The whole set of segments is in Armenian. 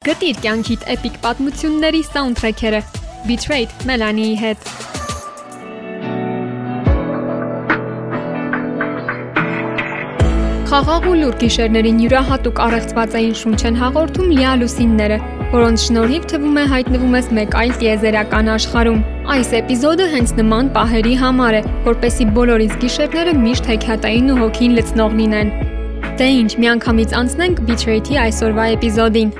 Գտիր կյանքիդ էպիկ պատմությունների սաունդթրեքերը. Betrayed Melanie-ի հետ։ Խաղաղ ու լուր գիշերներին յուրահատուկ առեղծվածային շունչ են հաղորդում լիա լուսինները, որոնց շնորհիվ թվում է հայտնվում ես մեկ այլ տիեզերական աշխարհում։ Այս էպիզոդը հենց նման պահերի համար է, որպեսի բոլորիս գիշերները միշտ հեքիաթային ու հոգին լցնող լինեն։ Դե ինչ, միանգամից անցնենք Betrayed-ի այսօրվա էպիզոդին։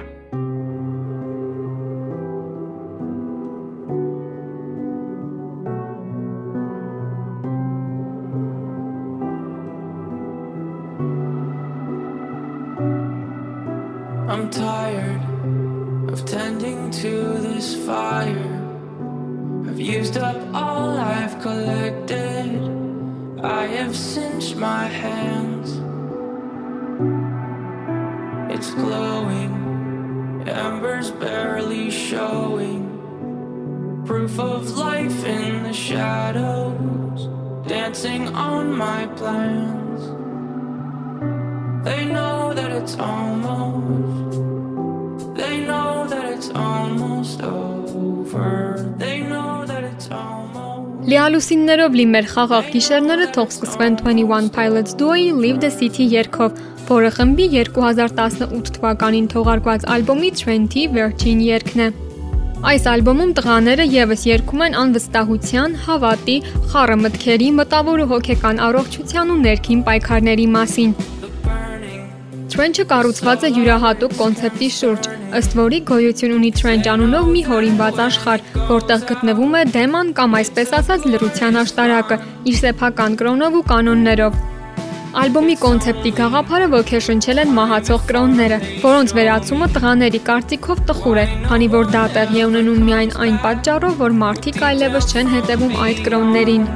Լիալուսիններով լի մեր խաղաղ գիշերները թող սկսվեն 21 Pilots Duo-ի Leave the City երգով, որը խմբի 2018 թվականին թողարկված ալբոմի Trent-ի վերջին երգն է։ Այս ալբոմում տղաները եւս երգում են անվստահության, հավատի, խառը մտքերի, մտավոր ու հոգեկան առողջության ու ներքին պայքարների մասին։ Trench-ը կառուցված է յուրահատուկ կոնցեպտի շուրջ, ըստ որի գոյություն ունի Trench անունով մի հորինված աշխարհ, որտեղ գտնվում է դեման կամ այսպես ասած լրության աշտարակը, իր սեփական կրոնով ու կանոններով։ Ալբոմի կոնցեպտի գաղափարը ոգեշնչել են մահացող կրոնները, որոնց վերացումը տղաների կարծիքով տխուր է, քանի որ դա տեղի ունենում միայն այն պատճառով, որ մարդիկ այլևս չեն հետևում այդ կրոններին։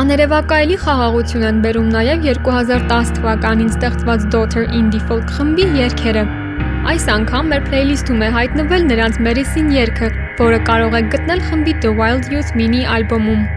Աներևակայելի խաղաղություն են բերում նաև 2010 թվականին ստեղծված Daughter Indie Folk խմբի երգերը։ Այս անգամ մեր playlist-ում է հայտնվել նրանց Medicine երգը, որը կարող եք գտնել խմբի The Wild Youth mini ալբոմում։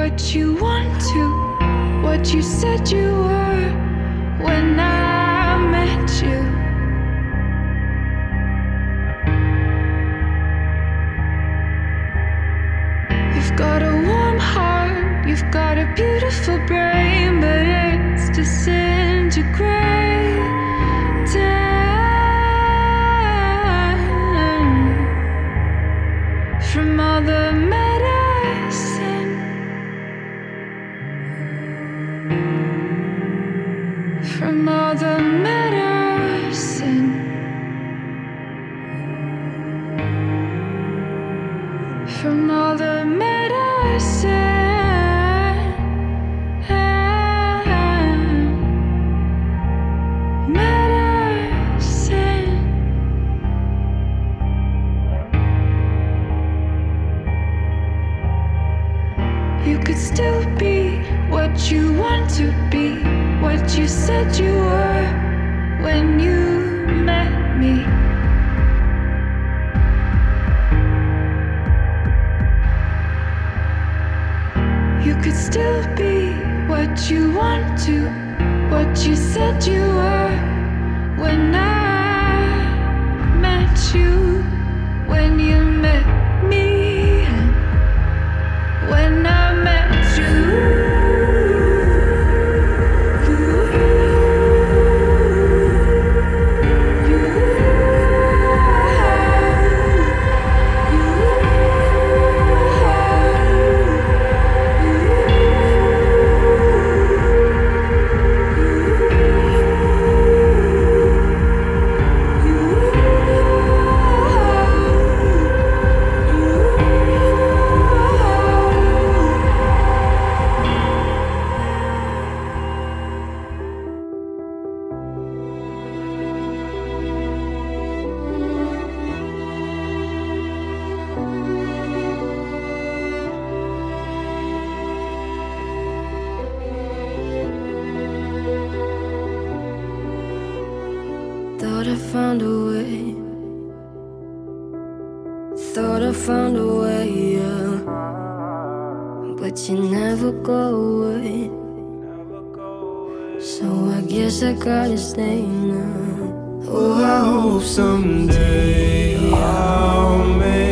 what you want to, what you said you were when I met you. You've got a warm heart, you've got a beautiful brain, but it's disintegrating You could still be what you want to, what you said you were when I met you, when you met me, Thought I found a way, yeah. But you never go away. So I guess I gotta stay now. Oh, I hope someday I'll make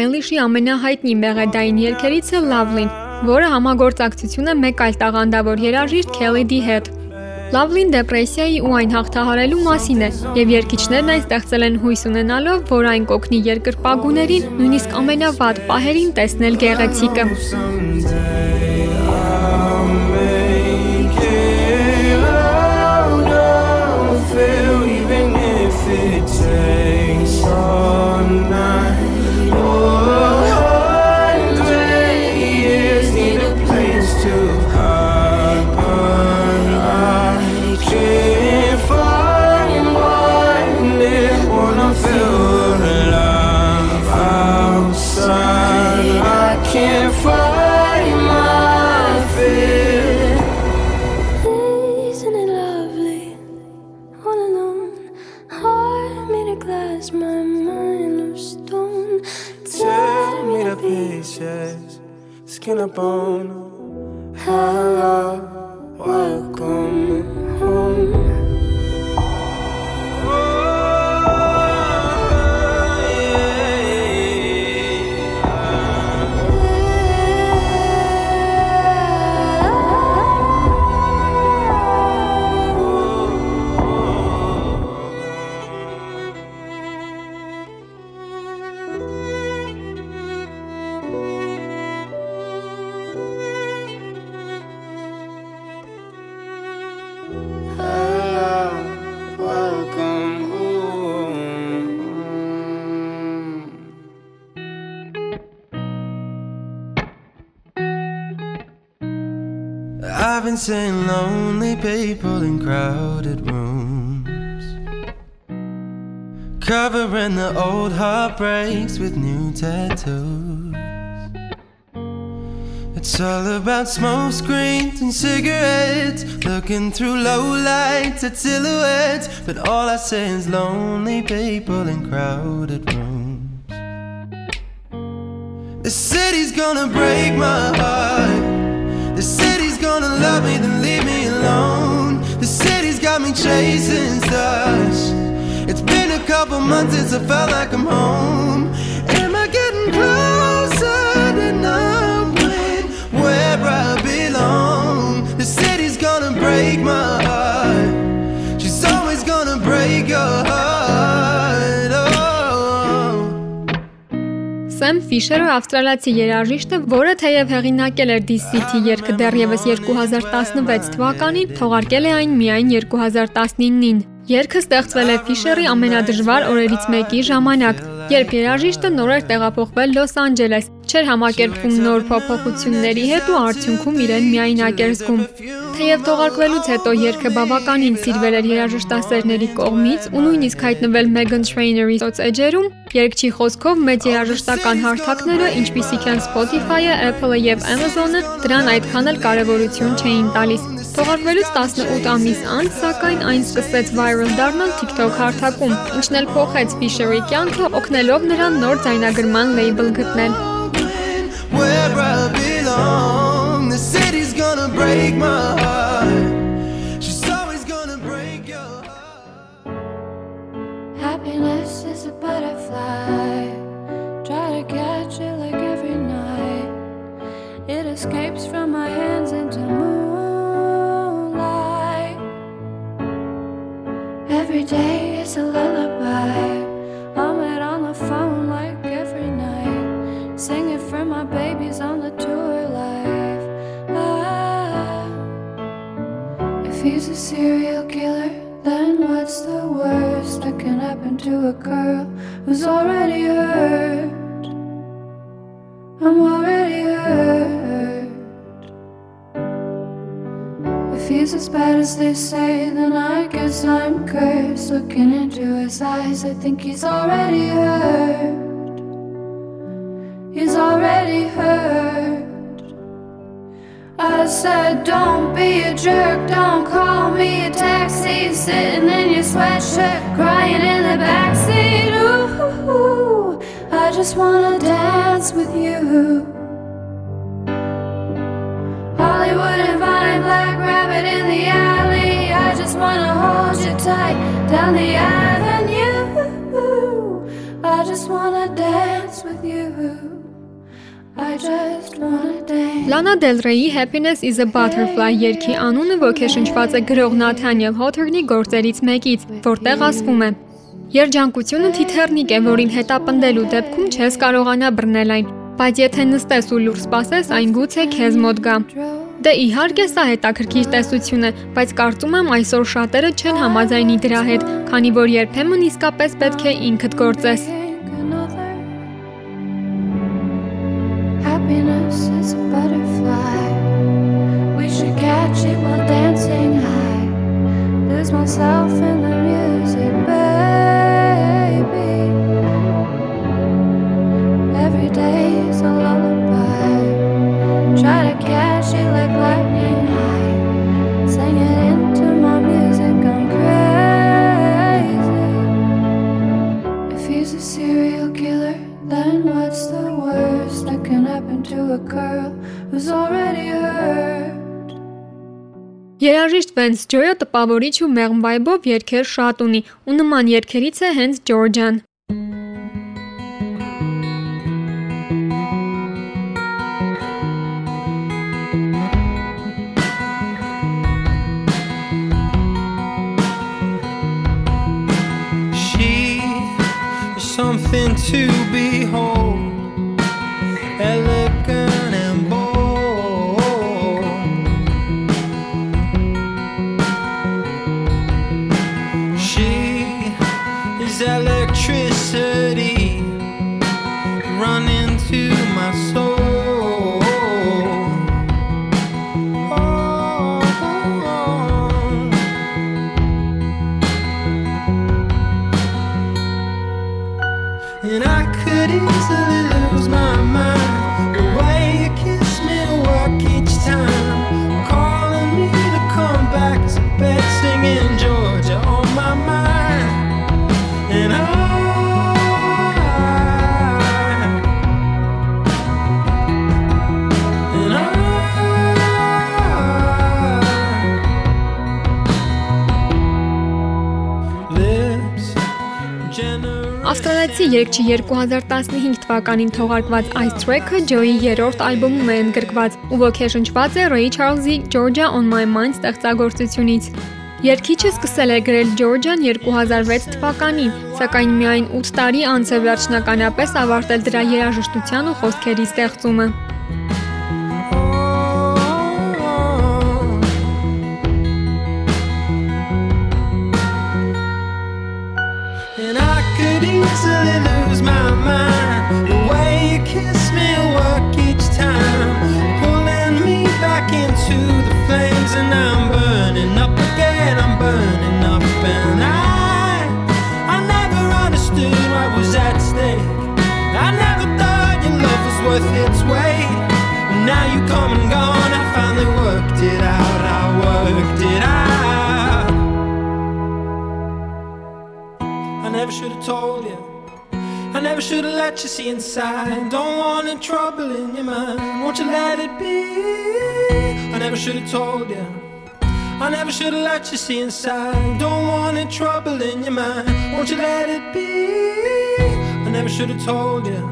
Eilish-ի ամենահայտնի մեղեդային երգերից է Lovely-ն, որը համագործակցություն է մեկ այլ տաղանդավոր երաժիշտ Kelly D հետ։ Lovely-ն դեպրեսիայի ու այն հաղթահարելու մասին է, եւ երգիչներն այն ստեղծել են հույս ունենալով, որ այն կօգնի երկրպագուներին նույնիսկ ամենավատ պահերին տեսնել գեղեցիկը։ phone. Been seeing lonely people in crowded rooms, covering the old heartbreaks with new tattoos. It's all about smoke screens and cigarettes, looking through low lights at silhouettes. But all I see is lonely people in crowded rooms. The city's gonna break my heart. The love me, then leave me alone. The city's got me chasing stars. It's been a couple months since I felt like I'm home. Ֆիշերը ավստրալիացի երաժիշտ է, որը թեև հեղինակել էր City երգը դեռևս 2016 թվականին, թողարկել է այն միայն 2019-ին։ Երգը ստեղծվել է Ֆիշերի ամենադժվար օրերից մեկի ժամանակ, երբ երաժիշտը նոր էր տեղափոխվել Լոս Անջելես, չէր համակերպվում նոր փոփոխությունների հետ ու արդյունքում իրեն միայնակ էր զգում։ Թեև թողարկվելուց հետո երգը բավականին սիրվել էր երաժշտասերների կողմից ու նույնիսկ հայտնվել Megan Trainor-ի սոցեջերում, երգչի խոսքով մեծ երաժշտական հարթակները, ինչպիսիք են Spotify-ը, Apple-ը եւ Amazon-ը, դրան այդքան էլ կարևորություն չէին տալիս։ Թողարկվելուց 18 ամիս անց, սակայն այն սկսեց viral դառնալ TikTok հարթակում, ինչն էլ փոխեց Fisher-ի կյանքը, օգնելով նրան նոր ձայնագրման լեյբլ գտնել։. Happiness is a butterfly. Try to catch it like every night. It escapes from my hands into moonlight. A girl who's already hurt? I'm already hurt. If he's as bad as they say, then I guess I'm cursed. Looking into his eyes, I think he's already hurt. Said, don't be a jerk, don't call me a taxi. Sitting in your sweatshirt, crying in the backseat. Ooh, I just wanna dance with you. Hollywood and Vine, Black Rabbit in the alley. I just wanna hold you tight down the avenue. I just wanna dance with you. Լանա Դել Ռեյի Happiness is a Butterfly երգի անունը ոգեշնչված է գրող Նաթանիել Հոթերնի գործերից մեկից, որտեղ ասվում է. Երջանկությունը թիթեռնիկ է, որին հետապնդելու դեպքում չես կարողանա բռնել այն, բայց եթե նստես ու լուր սպասես, այն գուցե քեզ մոտ գա։ Դե իհարկե սա հետաքրքիր տեսություն է, բայց կարծում եմ այսօր շատերը չեն համաձայնի դրա հետ, քանի որ երբեմն իսկապես պետք է ինքդ գործես։ Lose myself in the music, baby. Every day is a lullaby. Try to catch it like lightning high. Sing it into my music, I'm crazy. If he's a serial killer, then what's the worst that can happen to a girl Գիտարիստ Vance Joy-ը տպավորիչ ու մեղմ վայբով երգեր շատ ունի, ու նման երգերից է հենց is something to behold, Ավստրալիացի երգչի 2015 թվականին թողարկված այս թրեքը Joy-ի երրորդ ալբոմում է ընդգրկված ու ոգեշնչված է Ray Charles-ի Georgia on My Mind ստեղծագործությունից։ Երգիչը սկսել է գրել Georgian 2006 թվականին, սակայն միայն 8 տարի անց է վերջնականապես ավարտել դրա երաժշտության ու խոսքերի ստեղծումը։ should have told you. I never should have let you see inside. Don't want any trouble in your mind. Won't you let it be? I never should have told you. I never should have let you see inside. Don't want any trouble in your mind. Won't you let it be? I never should have told you.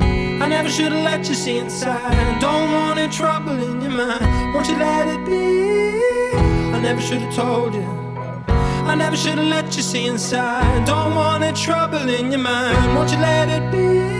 I never should have let you see inside. Don't want any trouble in your mind. Won't you let it be? I never should have told you. I never should have let you see inside. Don't want any trouble in your mind. Won't you let it be?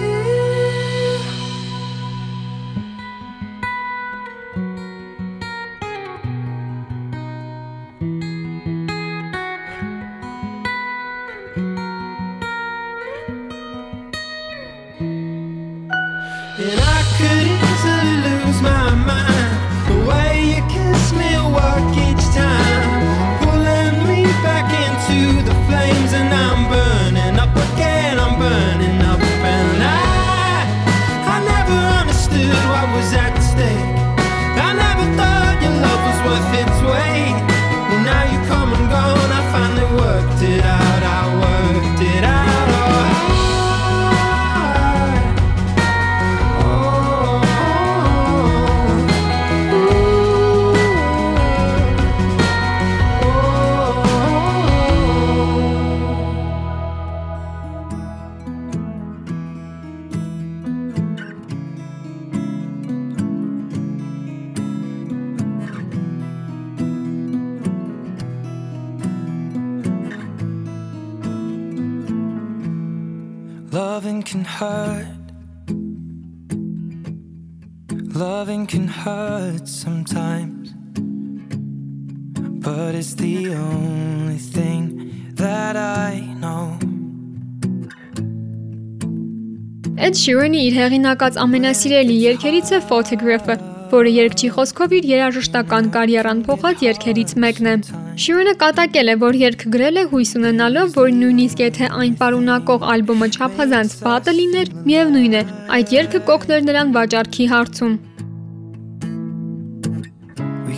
Loving can hurt sometimes. But it's the only thing that I know. Ed Sheeran-ի իր հեղինակած ամենասիրելի երգերից է Photograph-ը, որը երգչի խոսքով իր երաժշտական կարիերան փոխած երգերից մեկն է։ Sheeran-ը կատակել է, որ երգ գրել է հույս ունենալով, որ նույնիսկ եթե այն պարունակող ալբոմը չափազանց վատը լիներ, միևնույն է, այդ երգը կօգներ նրան վաճառքի հարցում։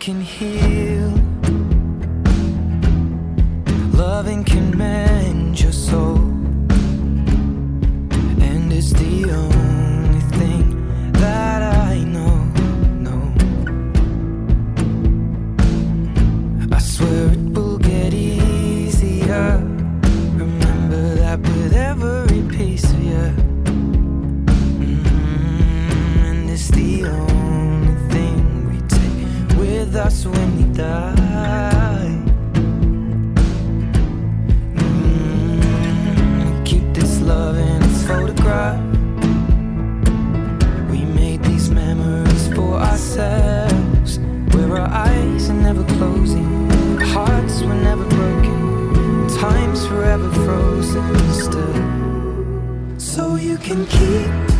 can heal. can keep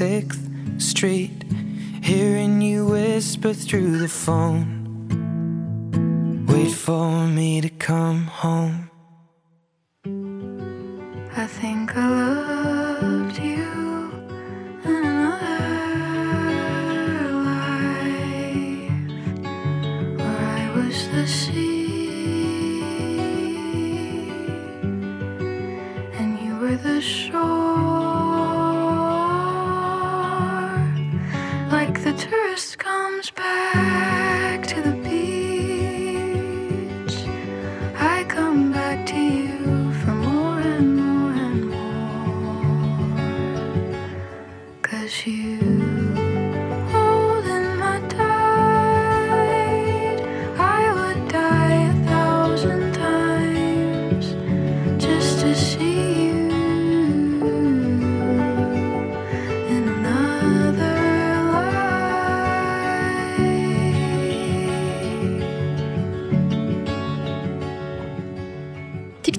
6th Street, hearing you whisper through the phone.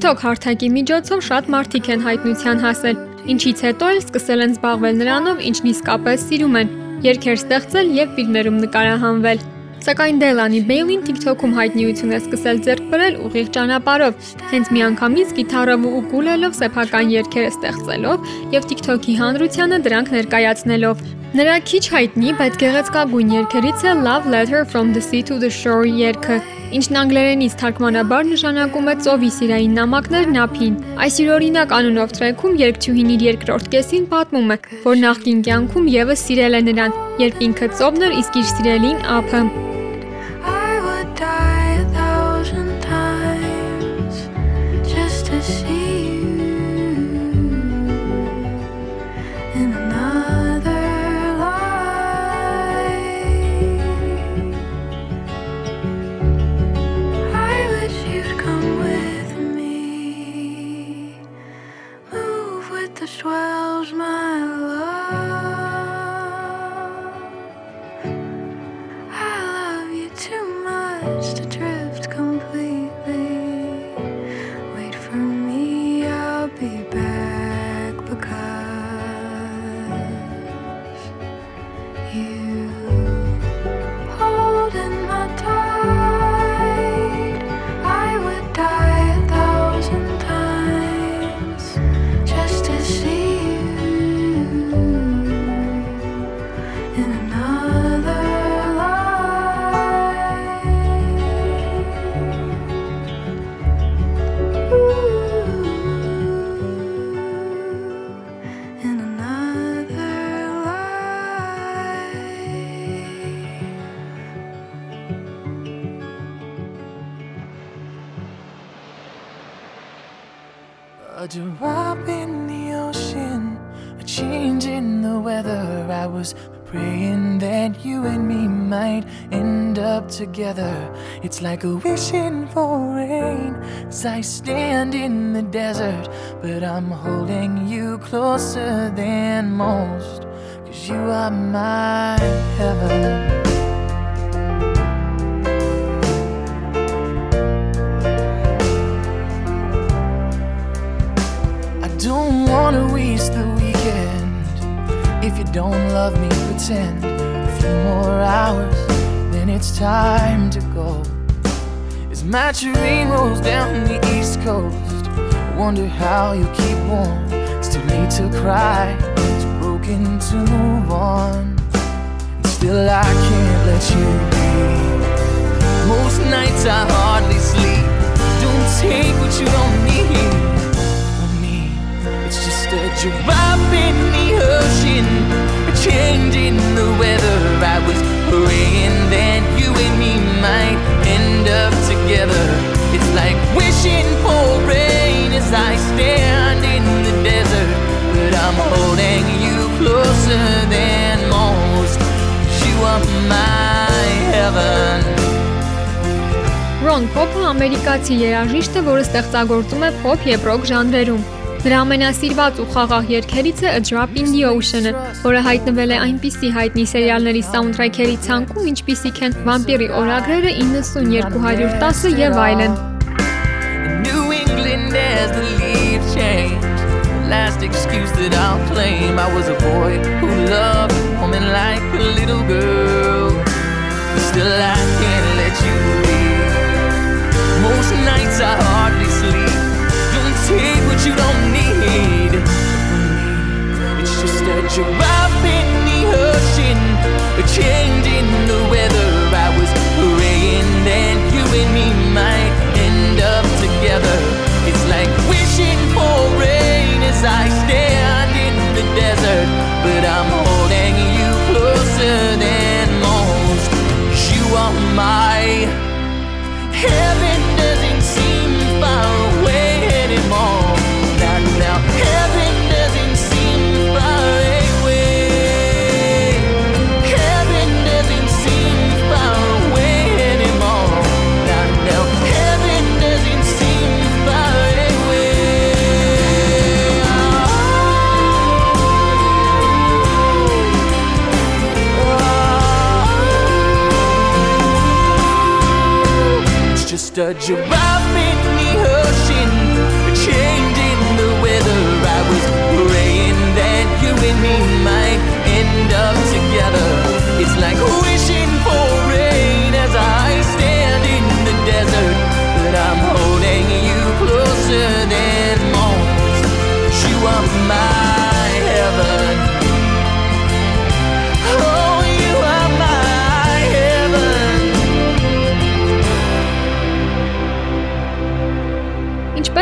TikTok հարթակի միջոցով շատ մարդիկ են հայտնության հասել, ինչից հետո էլ սկսել են զբաղվել նրանով, ինչն իսկապես սիրում են՝ երգեր ստեղծել եւ ֆիլմերում նկարահանվել։ Սակայն Դելանի Բեյլին TikTok-ում հայտնիություն է սկսել ձեռք բերել ուղիղ ճանապարով, հենց միանգամից գիտարով ու ուկուլելով սեփական երգեր ստեղծելով եւ TikTok-ի հանրությանը դրանք ներկայացնելով։ Նրա քիչ հայտնի, բայց գեղեցկագույն երգերից է Love Letter from the Sea to the Shore երգը, ինչն անգլերենից թարգմանաբար նշանակում է ծովի սիրային նամակներ նափին։ Այս իրօրինակ անունով տրեքում երգչուհին իր երկրորդ կեսին պատմում է, որ նախկին կյանքում եւս սիրել է նրան, երբ ինքը ծովն էր, իսկ իր սիրելին ափը։ drop in the ocean, a change in the weather. I was praying that you and me might end up together. It's like a wishing for rain as I stand in the desert. But I'm holding you closer than most, cause you are my heaven. Don't love me, pretend a few more hours, then it's time to go. As my train rolls down the east coast, I wonder how you keep warm. It's too late to cry, it's broken to move on. And still, I can't let you be. Most nights I hardly sleep. Don't take what you don't need. A drop in the ocean, in the weather. I was praying that you and me might end up together. It's like wishing for rain as I stand in the desert. But I'm holding you closer than most. You are my heaven. Ռոն Փոփը ամերիկացի երաժիշտ է, որը ստեղծագործում է փոփ եւ ռոք ժանրերում։ Նրա ամենասիրված ու խաղաղ երգերից է A Drop in the Ocean-ը, որը հայտնվել է այնպիսի հայտնի սերիալների սաունդթրեքերի ցանկում, ինչպիսիք են Վամպիրի օրագրերը 90210 եւ այլն։ New England as the leaves change. Last excuse that I'll claim I was a boy who loved woman like a little girl. But still, I can't let you leave. Most nights I hardly sleep. Don't take what you don't In the ocean, the weather. I was praying that you and me might end up together. It's like wishing for rain as I stand in the desert, but I'm holding you closer than most. You are my heaven. You. Jabba.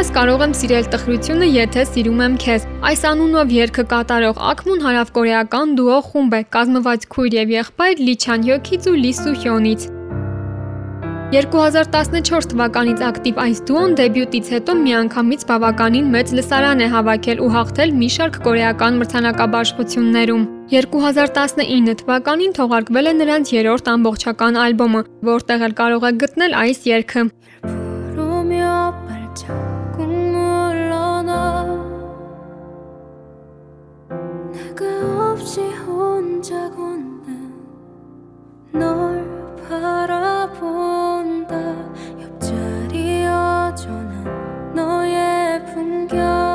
Ինչպես կարող եմ սիրել տխրությունը, եթե սիրում եմ քեզ։ Այս անունով երգը կատարող Ակմուն հարավկորեական դուո խումբ է, կազմված քույր եւ եղբայր Լի Չան Հյոքից ու Լի Սու Հյոնից։ 2014 թվականից ակտիվ այս դուոն դեբյուտից հետո միանգամից բավականին մեծ լսարան է հավաքել ու հաղթել մի շարք կորեական մրցանակաբաշխություններում։ 2019 թվականին թողարկվել է նրանց երրորդ ամբողջական ալբոմը, որտեղ էլ կարող եք գտնել այս երգը։ 없이 혼자 걷는 널 바라본다. 옆자리 여전한 너의 풍경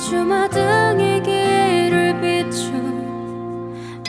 주마등이 길을 비춘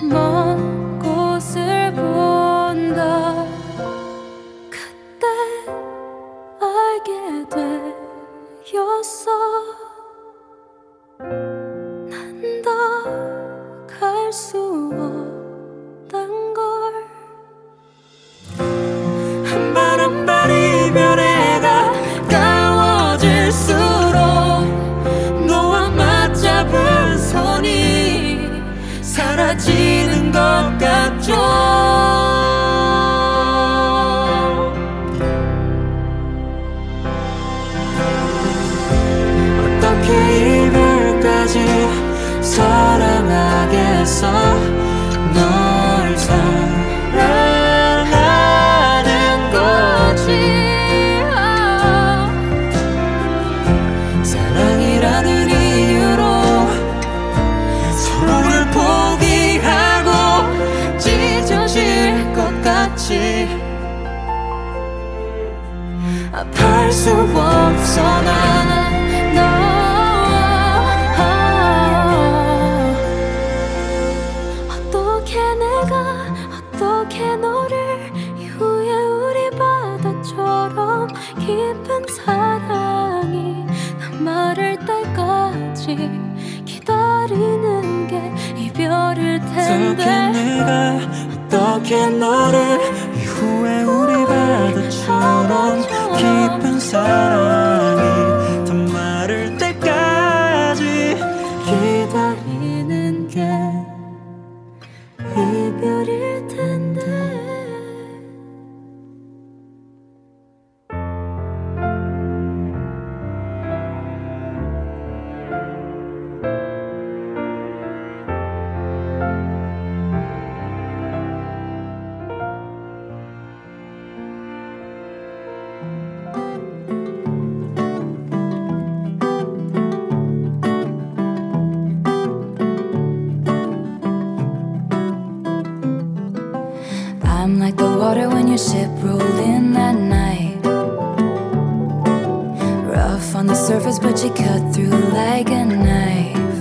on the surface, but she cut through like a knife.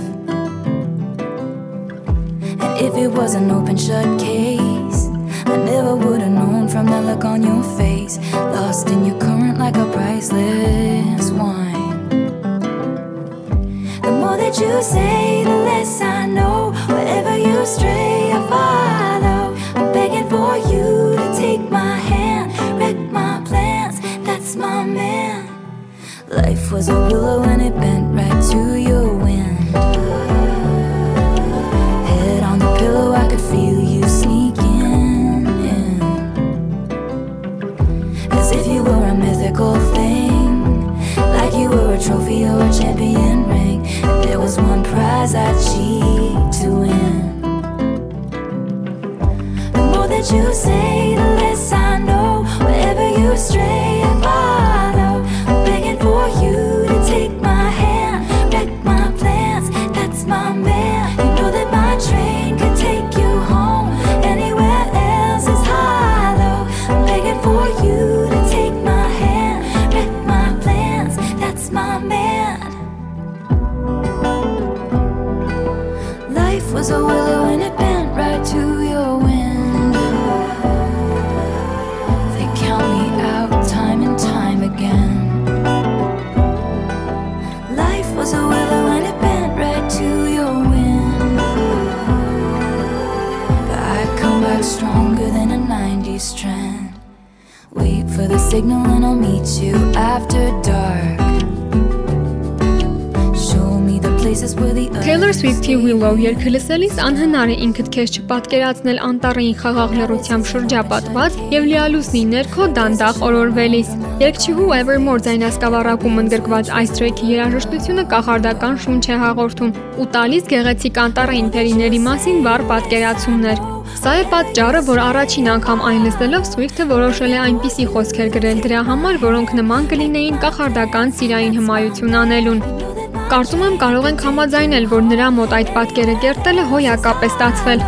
And if it was an open shut case, I never would have known from that look on your face. Lost in your current like a priceless wine. The more that you say, the less I know. Wherever you stray, I follow. was a willow and it bent right to your wind. Head on the pillow, I could feel you sneaking in. As if you were a mythical thing, like you were a trophy or a champion ring. And there was one prize I'd cheat to win. The more that you say, երգը լսելիս անհնար է ինքդ քեզ չպատկերացնել անտառային խաղաղ լռությամբ շրջապատված եւ լիալուսնի ներքո դանդաղ օրորվելիս։ Երգչուհու Evermore ձայնասկավառակում ընդգրկված այս տրեքի երաժշտությունը կախարդական շունչ է հաղորդում ու տալիս գեղեցիկ անտառային թերիների մասին վառ պատկերացումներ։ Սա է պատճառը, որ առաջին անգամ այն լսելով Swift-ը որոշել է այնպիսի խոսքեր գրել դրա համար, որոնք նման կլինեին կախարդական սիրային հմայություն անելուն։ Կարծում եմ կարող ենք համաձայնել, որ նրա մոտ այդ պատկերը կերտելը հոյակապ է ստացվել։